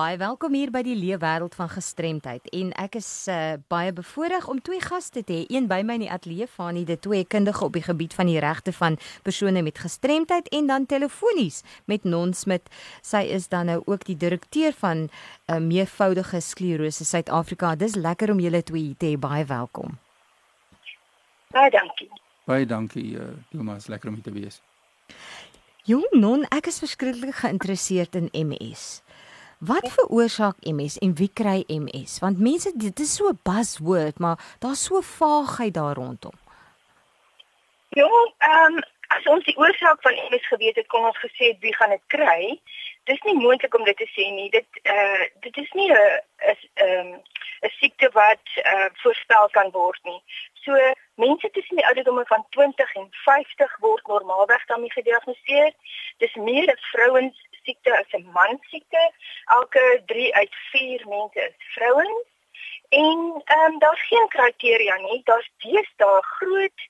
Baie welkom hier by die leefwêreld van gestremdheid en ek is uh, baie bevoorreg om twee gaste te hê. Een by my in die ateljee van die twee kundige op die gebied van die regte van persone met gestremdheid en dan telefonies met Non Smit. Sy is dan nou ook die direkteur van 'n uh, eh, meervoudige sklerose Suid-Afrika. Dis lekker om julle twee te hê. Baie welkom. Baie dankie. Baie dankie, uh, Thomas, lekker om hier te wees. Jong Non, ek is verskriklik geïnteresseerd in MS. Wat veroorsaak MS en wie kry MS? Want mense dit is so 'n buzzword, maar daar's so vaagheid daar rondom. Ja, ehm um, as ons die oorsaak van MS geweet het, kon ons gesê het wie gaan dit kry. Dis nie moontlik om dit te sê nie. Dit eh uh, dit is nie 'n is ehm 'n siekte wat eh uh, voorspel kan word nie. So mense tussen die ouderdomme van 20 en 50 word normaalweg daarmee gediagnoseer. Dis meer vrouens siekte as 'n man siekte. Elke 3 uit 4 mense is vrouens. En ehm um, daar's geen kriteria nie. Daar's deesdae groot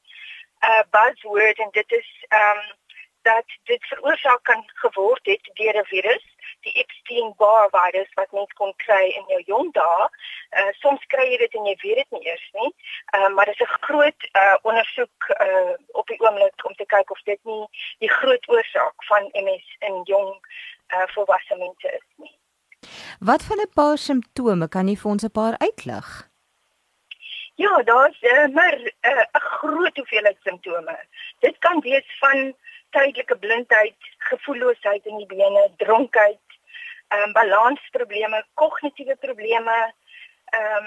uh buzzword en dit is ehm um, dat dit veroorsaak kan geword het deur 'n virus die Epstein-Barr virus wat mens kon kry in jou jong dae. Uh soms kry jy dit en jy weet dit nie eers nie. Uh maar dit is 'n groot uh ondersoek uh op die oomblik om te kyk of dit nie die groot oorsaak van MS in jong uh volwasse mense is nie. Wat van 'n paar simptome kan jy vir ons 'n paar uitlig? Ja, daar's uh, maar 'n uh, groot hoeveelheid simptome. Dit kan wees van tydelike blindheid, gevoelloosheid in die bene, dronkheid, ehm um, balansprobleme, kognitiewe probleme. Ehm um,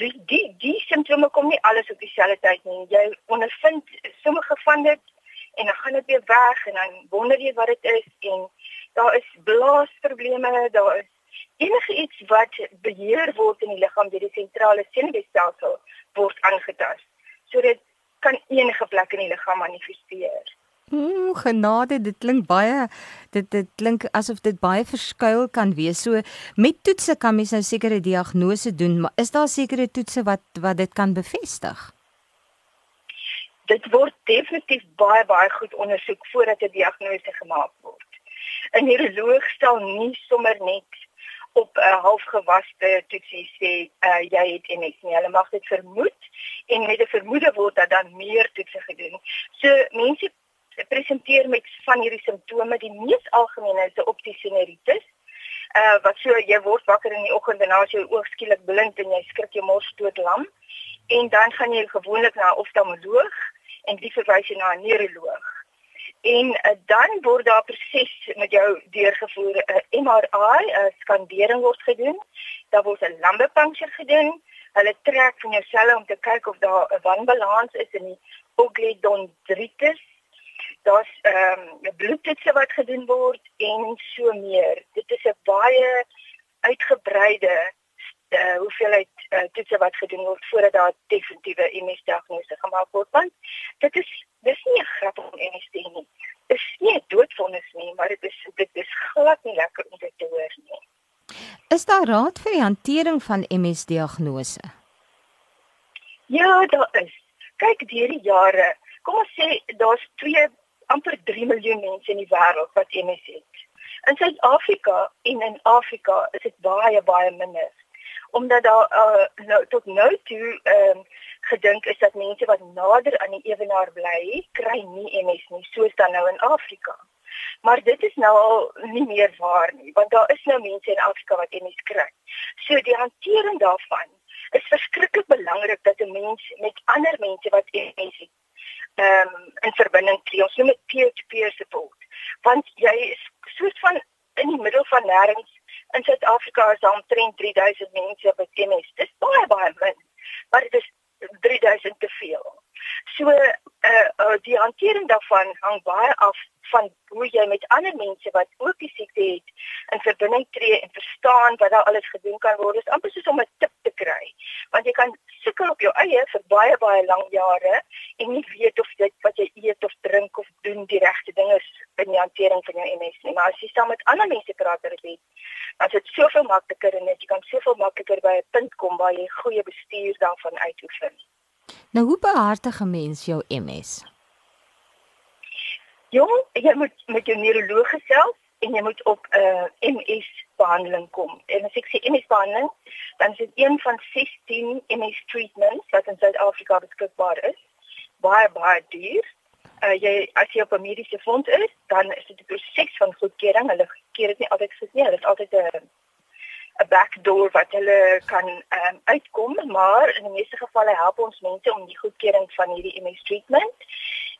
die die die simptome kom nie alles op dieselfde tyd nie. Jy ondervind sommige van dit en dan gaan dit weer weg en dan wonder jy wat dit is en daar is blaasprobleme, daar is enige iets wat beheer word in die liggaam deur die sentrale senuweestelsel word aangetast. So dit kan enige plek in die liggaam manifesteer. Ooh, genade, dit klink baie dit dit klink asof dit baie verskuil kan wees. So met toetse kan mens nou sekere diagnose doen, maar is daar sekere toetse wat wat dit kan bevestig? Dit word definitief baie baie goed ondersoek voordat 'n diagnose gemaak word. 'n Neuroloog stel nie sommer net op 'n uh, halfgewaste toetsie sê uh, jy het MS nie. Hulle mag dit vermoed en met 'n vermoede word dat dan meer toetse gedoen. So mense presenteer met van hierdie simptome. Die mees algemene is 'n optiese neuritis. Uh wat so jy word wakker in die oggend en dan as jou oog skielik blind en jy skrik jou mors dood lam. En dan gaan jy gewoonlik na 'n oftalmoloog en die verwys jy na 'n neuroloog. En uh, dan word daar proses met jou deurgevoer 'n uh, MRI, 'n uh, skandering word gedoen. Daar word 'n lambepuncture gedoen. Hulle trek van jou selle om te kyk of daar 'n wanbalans is in die oglidondritis daar's ehm um, bloedtoetse wat gedoen word en so meer. Dit is 'n baie uitgebreide uh, hoeveelheid uh, toetse wat gedoen word voordat daar definitiewe MS diagnose gemaak word. Want dit is dis nie 'n grap om MS te hê nie. Dit is nie 'n doodvonnis nie, maar dit is dit is glad nie lekker om dit te hoor nie. Is daar raad vir die hantering van MS diagnose? Ja, daar is. Kyk, deur die jare, kom ons sê daar's twee amper 3 miljoen mense in die wêreld wat MS het. In Suid-Afrika en in Afrika is dit baie baie minder. Omdat daar uh, nou tot nou toe ehm uh, gedink is dat mense wat nader aan die ewenaar bly, kry nie MS nie, soos dan nou in Afrika. Maar dit is nou al nie meer waar nie, want daar is nou mense in Afrika wat MS kry. So die hantering daarvan is verskriklik belangrik dat 'n mens met ander mense wat MS het ehm um, in verbinding tree. Ons noem dit peer-to-peer support. Want jy is soos van in die middel van nêrens in Suid-Afrika is daar omtrent 3000 mense wat MS. Dis baie baie min. Maar dit is 3000 te veel. So uh, uh die hantering daarvan hang baie af van hoe jy met ander mense wat ook die siekte het in verbinding tree en verstaan wat daar alles gedoen kan word. Dit is amper soos om 'n tip te kry. Want jy kan sukkel op jou eie vir baie baie lank jare en nie weet of dit wat jy eet of drink of doen die regte ding is in die hantering van jou MS nie. Maar as jy saam met ander mense praat oor dit, as dit soveel makliker en jy kan soveel makliker by 'n punt kom waar jy goeie bestuur daarvan uitoefen. Nou hoe behartig 'n mens jou MS? Jong, jy moet met jou neuroloog gesels en jy moet op 'n uh, MS behandeling kom. En as ek sê MS behandeling, dan is dit een van 16 MS treatments wat in Suid-Afrika beskikbaar is. Baie baie duur. Uh, jy as jy op 'n mediese fonds is, dan is dit 'n proses van goedkeuring. Hulle keer dit nie altyd gesien nie. Dit is altyd 'n 'n backdoor wat hulle kan um, uitkom, maar in die meeste gevalle help ons mense om die goedkeuring van hierdie MS treatment.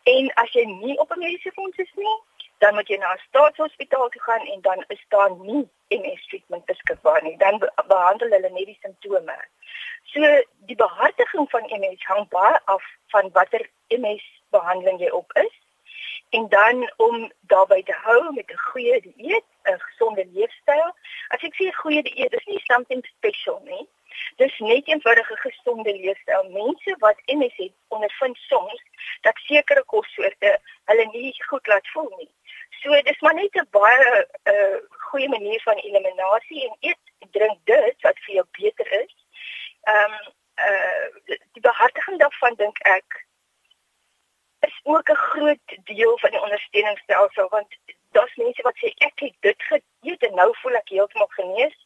En as jy nie op 'n mediese fonds is nie, dan moet jy na 'n staatshospitaal toe gaan en dan is daar nie MS treatment beskikbaar nie. Dan behandel hulle net die simptome. So die behartiging van MS hang baie af van watter MS behandeling jy op is. En dan om daarbey te hou met 'n goeie dieet, 'n gesonde leefstyl. As ek sê goeie dieet, is nie something special nie. Dis net 'n eenvoudige gesonde leefstyl. Mense wat MS het, ondervind soms dat sekere kossoorte hulle nie goed laat voel nie. So dis maar net 'n baie 'n uh, eh, goeie manier van eliminasie en eet drink dit wat vir jou beter is. Ehm um, uh die behartiging daarvan dink ek is ook 'n groot deel van die ondersteuningsstelsel want mense wat sê ek het dit gedoen en nou voel ek heeltemal genees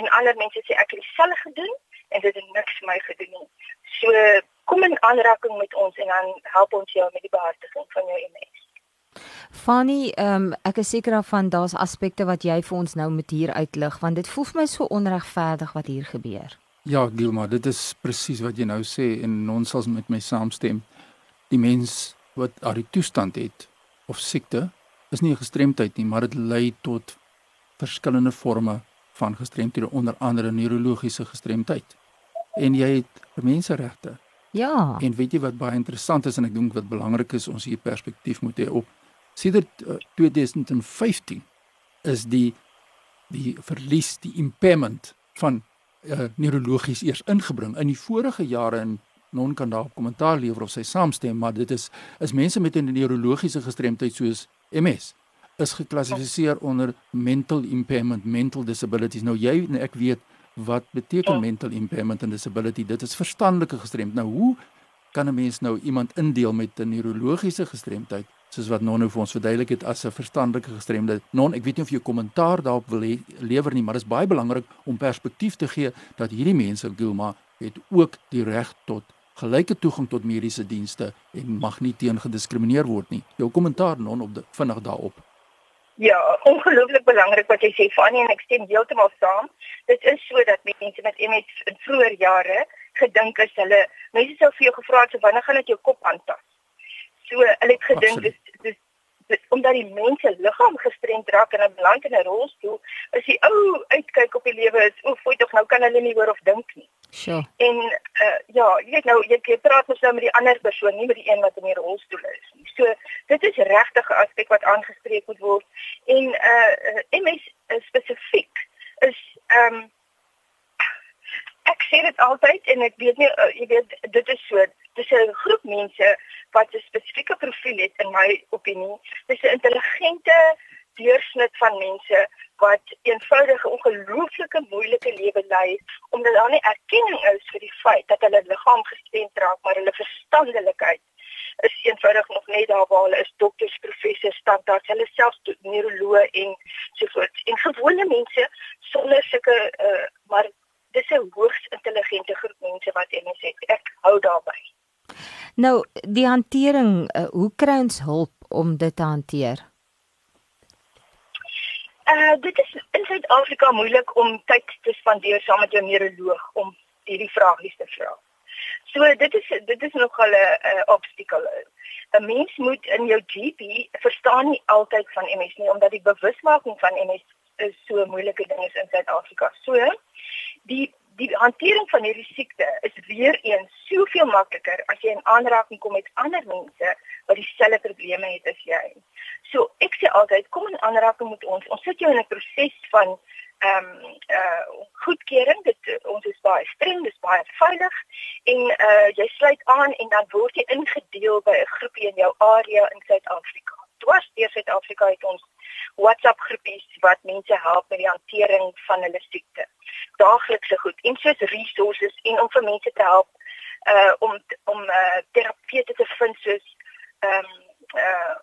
en ander mense sê ek het dieselfde gedoen en dit het niks vir my gedoen nie. So kom in aanraking met ons en dan help ons jou met die behartiging van jou MS. Fanny, um, ek is seker daarvan daar's aspekte wat jy vir ons nou moet hier uitlig want dit voel vir my so onregverdig wat hier gebeur. Ja, Gilma, dit is presies wat jy nou sê en ons sal met my saamstem. Die mens wat daardie toestand het of siekte is nie 'n gestremdheid nie, maar dit lei tot verskillende forme van gestremthede onder andere neurologiese gestremdheid. En jy het menseregte. Ja. En weet jy wat baie interessant is en ek dink wat belangrik is ons hier perspektief moet hê op sedert uh, 2015 is die die verlies die impairment van uh, neurologies eers ingebring in die vorige jare in non kan daar kommentaar lewer of sy saamstem maar dit is is mense met 'n neurologiese gestremdheid soos MS is geklassifiseer onder mental impairment, mental disabilities. Nou jy en ek weet wat beteken mental impairment en disability. Dit is verstandelike gestremdheid. Nou hoe kan 'n mens nou iemand indeel met 'n neurologiese gestremdheid soos wat Nono vir ons verduidelik het as 'n verstandelike gestremdheid? Non, ek weet nie of jy 'n kommentaar daarop wil he, lewer nie, maar dit is baie belangrik om perspektief te gee dat hierdie mense, Gilma, het ook die reg tot gelyke toegang tot mediese dienste en mag nie teen gediskrimineer word nie. Jou kommentaar Non op vinnig daarop. Ja, ongelooflik belangrik wat jy sê Fanny en ek stem heeltemal saam. Dit is so dat mense met MS in vroeë jare gedink is hulle mense sou vir jou gevra het so wanneer gaan dit jou kop aantas. So hulle het gedink dis dis dis omdat die mense liggaam gestremd raak en hulle beland in 'n rolstoel, is die ou uitkyk op die lewe is o, fooi tog nou kan hulle nie hoor of dink nie. Sure. En uh, ja, jy weet nou jy, jy praat mos nou met die ander persoon, nie met die een wat in die rolstoel is nie. So dit is regtig 'n aspek wat aangespreek moet word. En uh MS spesifiek is ehm um, ek sê dit altyd en ek weet nie uh, jy weet dit is so dis 'n groep mense wat 'n spesifieke profiel het in my opinie. Dis 'n intelligente deursnit van mense wat eenvoudig 'n ongelooflike moeilike lewe lei omdat daar nie erkenning is vir die feit dat hulle liggaam gestremd raak maar hulle verstandelikheid is eenvoudig nog net daar waar hulle is dokters, professors, standaards, hulle selfs neuroloë en so voort. En gewone mense sonder sulke uh, maar dis 'n hoogs intelligente groep mense wat MS het. Ek hou daarby. Nou, die hantering, uh, hoe kry ons hulp om dit te hanteer? Uh dit is in Suid-Afrika moeilik om tyd te spandeer saam met jou neuroloog om hierdie vragies te vra. So dit is dit is nogal 'n uh, obstakel. 'n Mens moet in jou GP verstaan nie altyd van MS nie omdat die bewusmaking van MS is so 'n moeilike ding is in Suid-Afrika. So die die hantering van hierdie siekte is weer eens soveel makliker as jy in aanraking kom met ander mense wat dieselfde probleme het as jy. So ek sê altyd kom in aanraking met ons. Ons sit jou in 'n proses van ehm um, uh goedkeuring. Dit ons is baie streng, dis baie veilig en uh jy sluit aan en dan word jy ingedeel by 'n groepie in jou area in Suid-Afrika. Dwars deur Suid-Afrika het ons WhatsApp groepies wat mense help met die hantering van hulle siekte. Daaglikse goed en soos resources en om vir mense te help uh om om uh terapeute te vind soos ehm um, uh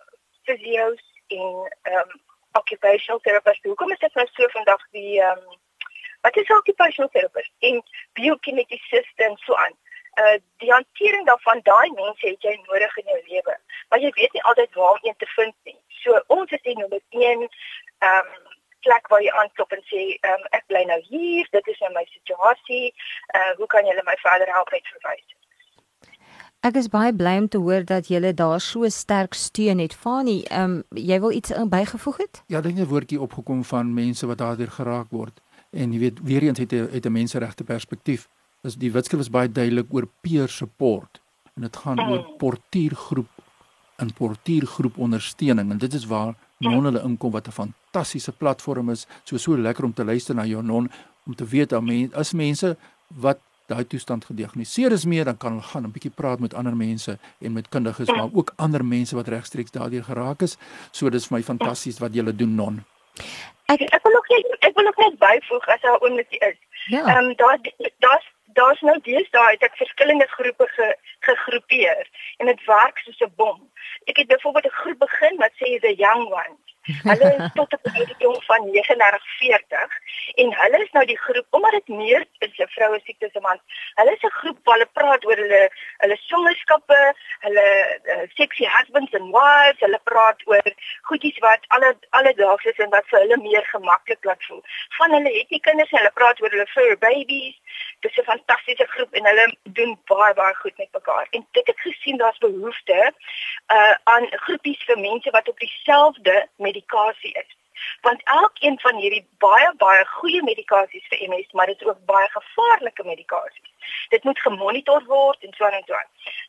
fisio's en ehm um, occupational therapists. Hoekom is dit nou so vandag die ehm um, wat is occupational therapist en biokineticiste en so aan? Uh die hantering daarvan daai mense het jy nodig in jou lewe. Maar jy weet nie altyd waar een te vind nie. So ons is hier nommer 1 ehm um, plek waar jy aanklop en sê ehm um, ek bly nou hier, dit is nou my situasie. Uh hoe kan julle my verder help met verwys? Ek is baie bly om te hoor dat julle daar so sterk steun het. Fani, ehm um, jy wil iets bygevoeg het? Ja, dinge woordjie opgekom van mense wat daardeur geraak word. En jy weet, weer eens het 'n het 'n menseregte perspektief. Dis die wetskrif is baie duidelik oor peer support en dit gaan oor portuïergroep en portuïergroep ondersteuning en dit is waar non hulle inkom wat 'n fantastiese platform is. So so lekker om te luister na jou non om te weet dat mense as mense wat daai toestand gediagnoseer is meer dan kan hulle gaan 'n bietjie praat met ander mense en met kundiges maar ook ander mense wat regstreeks daardeur geraak is. So dis vir my fantasties wat julle doen non. Ek ek wil nog net ek wil nog net byvoeg as daar oomblik is. Ja. Ehm um, daar daar's daar's nou deesdae het ek verskillende groepe ge, gegroepeer en dit werk soos 'n bom. Ek het byvoorbeeld 'n groep begin wat sê the young ones Hulle is tot op die ouderdom van 39-40 en hulle is nou die groep omdat dit meer is 'n vroue siekte se man. Hulle is 'n groep waar hulle praat oor hulle hulle swangerskappe, hulle uh, sexy husbands and wives, hulle praat oor goedjies wat alle alledaags is en wat vir hulle meer gemaklik laat voel. Van hulle het nie kinders hulle praat oor hulle fur babies. Dit is 'n fantastiese groep en hulle doen baie baie goed met mekaar. En dit het gesien daar's behoefte uh aan groepies vir mense wat op dieselfde medikasie is. Want elkeen van hierdie baie baie goeie medikasies vir MS, maar dit is ook baie gevaarlike medikasies. Dit moet gemonitor word en so en so.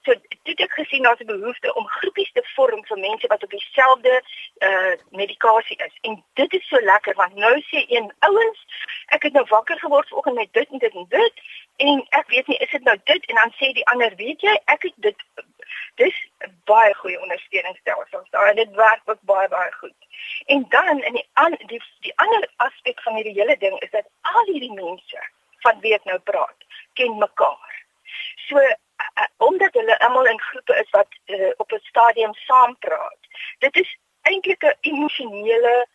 So dit het gesien daar's 'n behoefte om groepies te vorm vir mense wat op dieselfde uh medikasie is. En dit is so lekker want nou sê een ouens, ek het nou wakker geword vanoggend met dit en dit en dit en ek weet nie is dit nou dit en dan sê die ander, weet jy, ek het dit dis baie goeie ondersteuningsstelsels daar en dit werk ook baie baie goed. En dan in die an, die die ander aspek van hierdie hele ding is dat al hierdie mense van wie ek nou praat, ken mekaar. So uh, omdat hulle almal in groepe is wat uh, op 'n stadium saam praat. Dit is eintlik 'n emosionele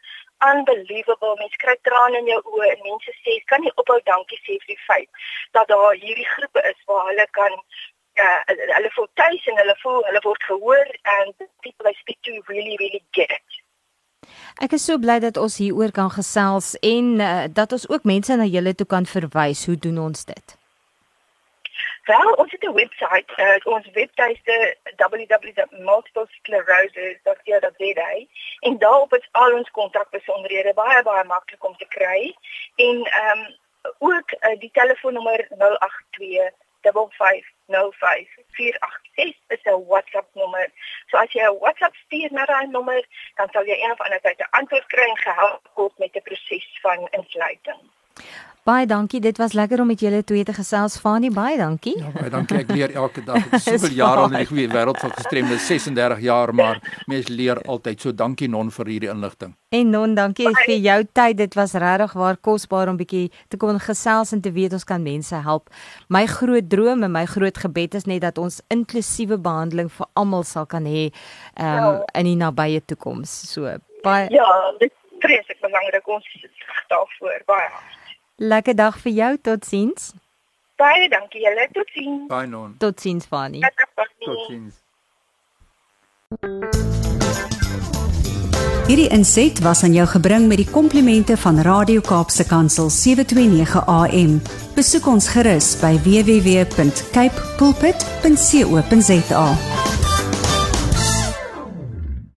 unbelievable mens kry trane in jou oë en mense sê kan nie ophou dankie sê vir die feit dat daar hierdie groepe is waar hulle kan uh, hulle voel tuis en hulle voel hulle word gehoor and people I speak to really really get it. Ek is so bly dat ons hieroor kan gesels en uh, dat ons ook mense na julle toe kan verwys. Hoe doen ons dit? Wel, ons het 'n webwerf, uh, ons webtuiste www.multiplesclerosis.co.za en daarop is al ons kontakbesonderhede baie baie maklik om te kry en ehm um, ook uh, die telefoonnommer 082 55 05486 is 'n WhatsApp nommer. So as jy 'n WhatsApp stuur na daai nommer, dan sal jy een of ander tyd 'n antwoord kry en gehelp word met die proses van insluiting. Baie dankie. Dit was lekker om met julle twee te gesels. Fanie, baie dankie. Ja, baie dankie. Ek leer elke dag. Ek het soveel jare al in die goeie wêreld van gestremde, 36 jaar, maar mens leer altyd. So dankie Non vir hierdie inligting. En Non, dankie Bye. vir jou tyd. Dit was regtig waar kosbaar om bietjie te kon gesels en te weet ons kan mense help. My groot droom en my groot gebed is net dat ons inklusiewe behandeling vir almal sal kan hê um, ja. in die nabye toekoms. So baie Ja, dit is ons daarvoor. Baie Lekker dag vir jou. Totsiens. Baie dankie julle. Totsiens. Bye non. Totsiens Fani. Totsiens. Hierdie inset was aan jou gebring met die komplimente van Radio Kaapse Kansel 729 AM. Besoek ons gerus by www.cape pulpit.co.za.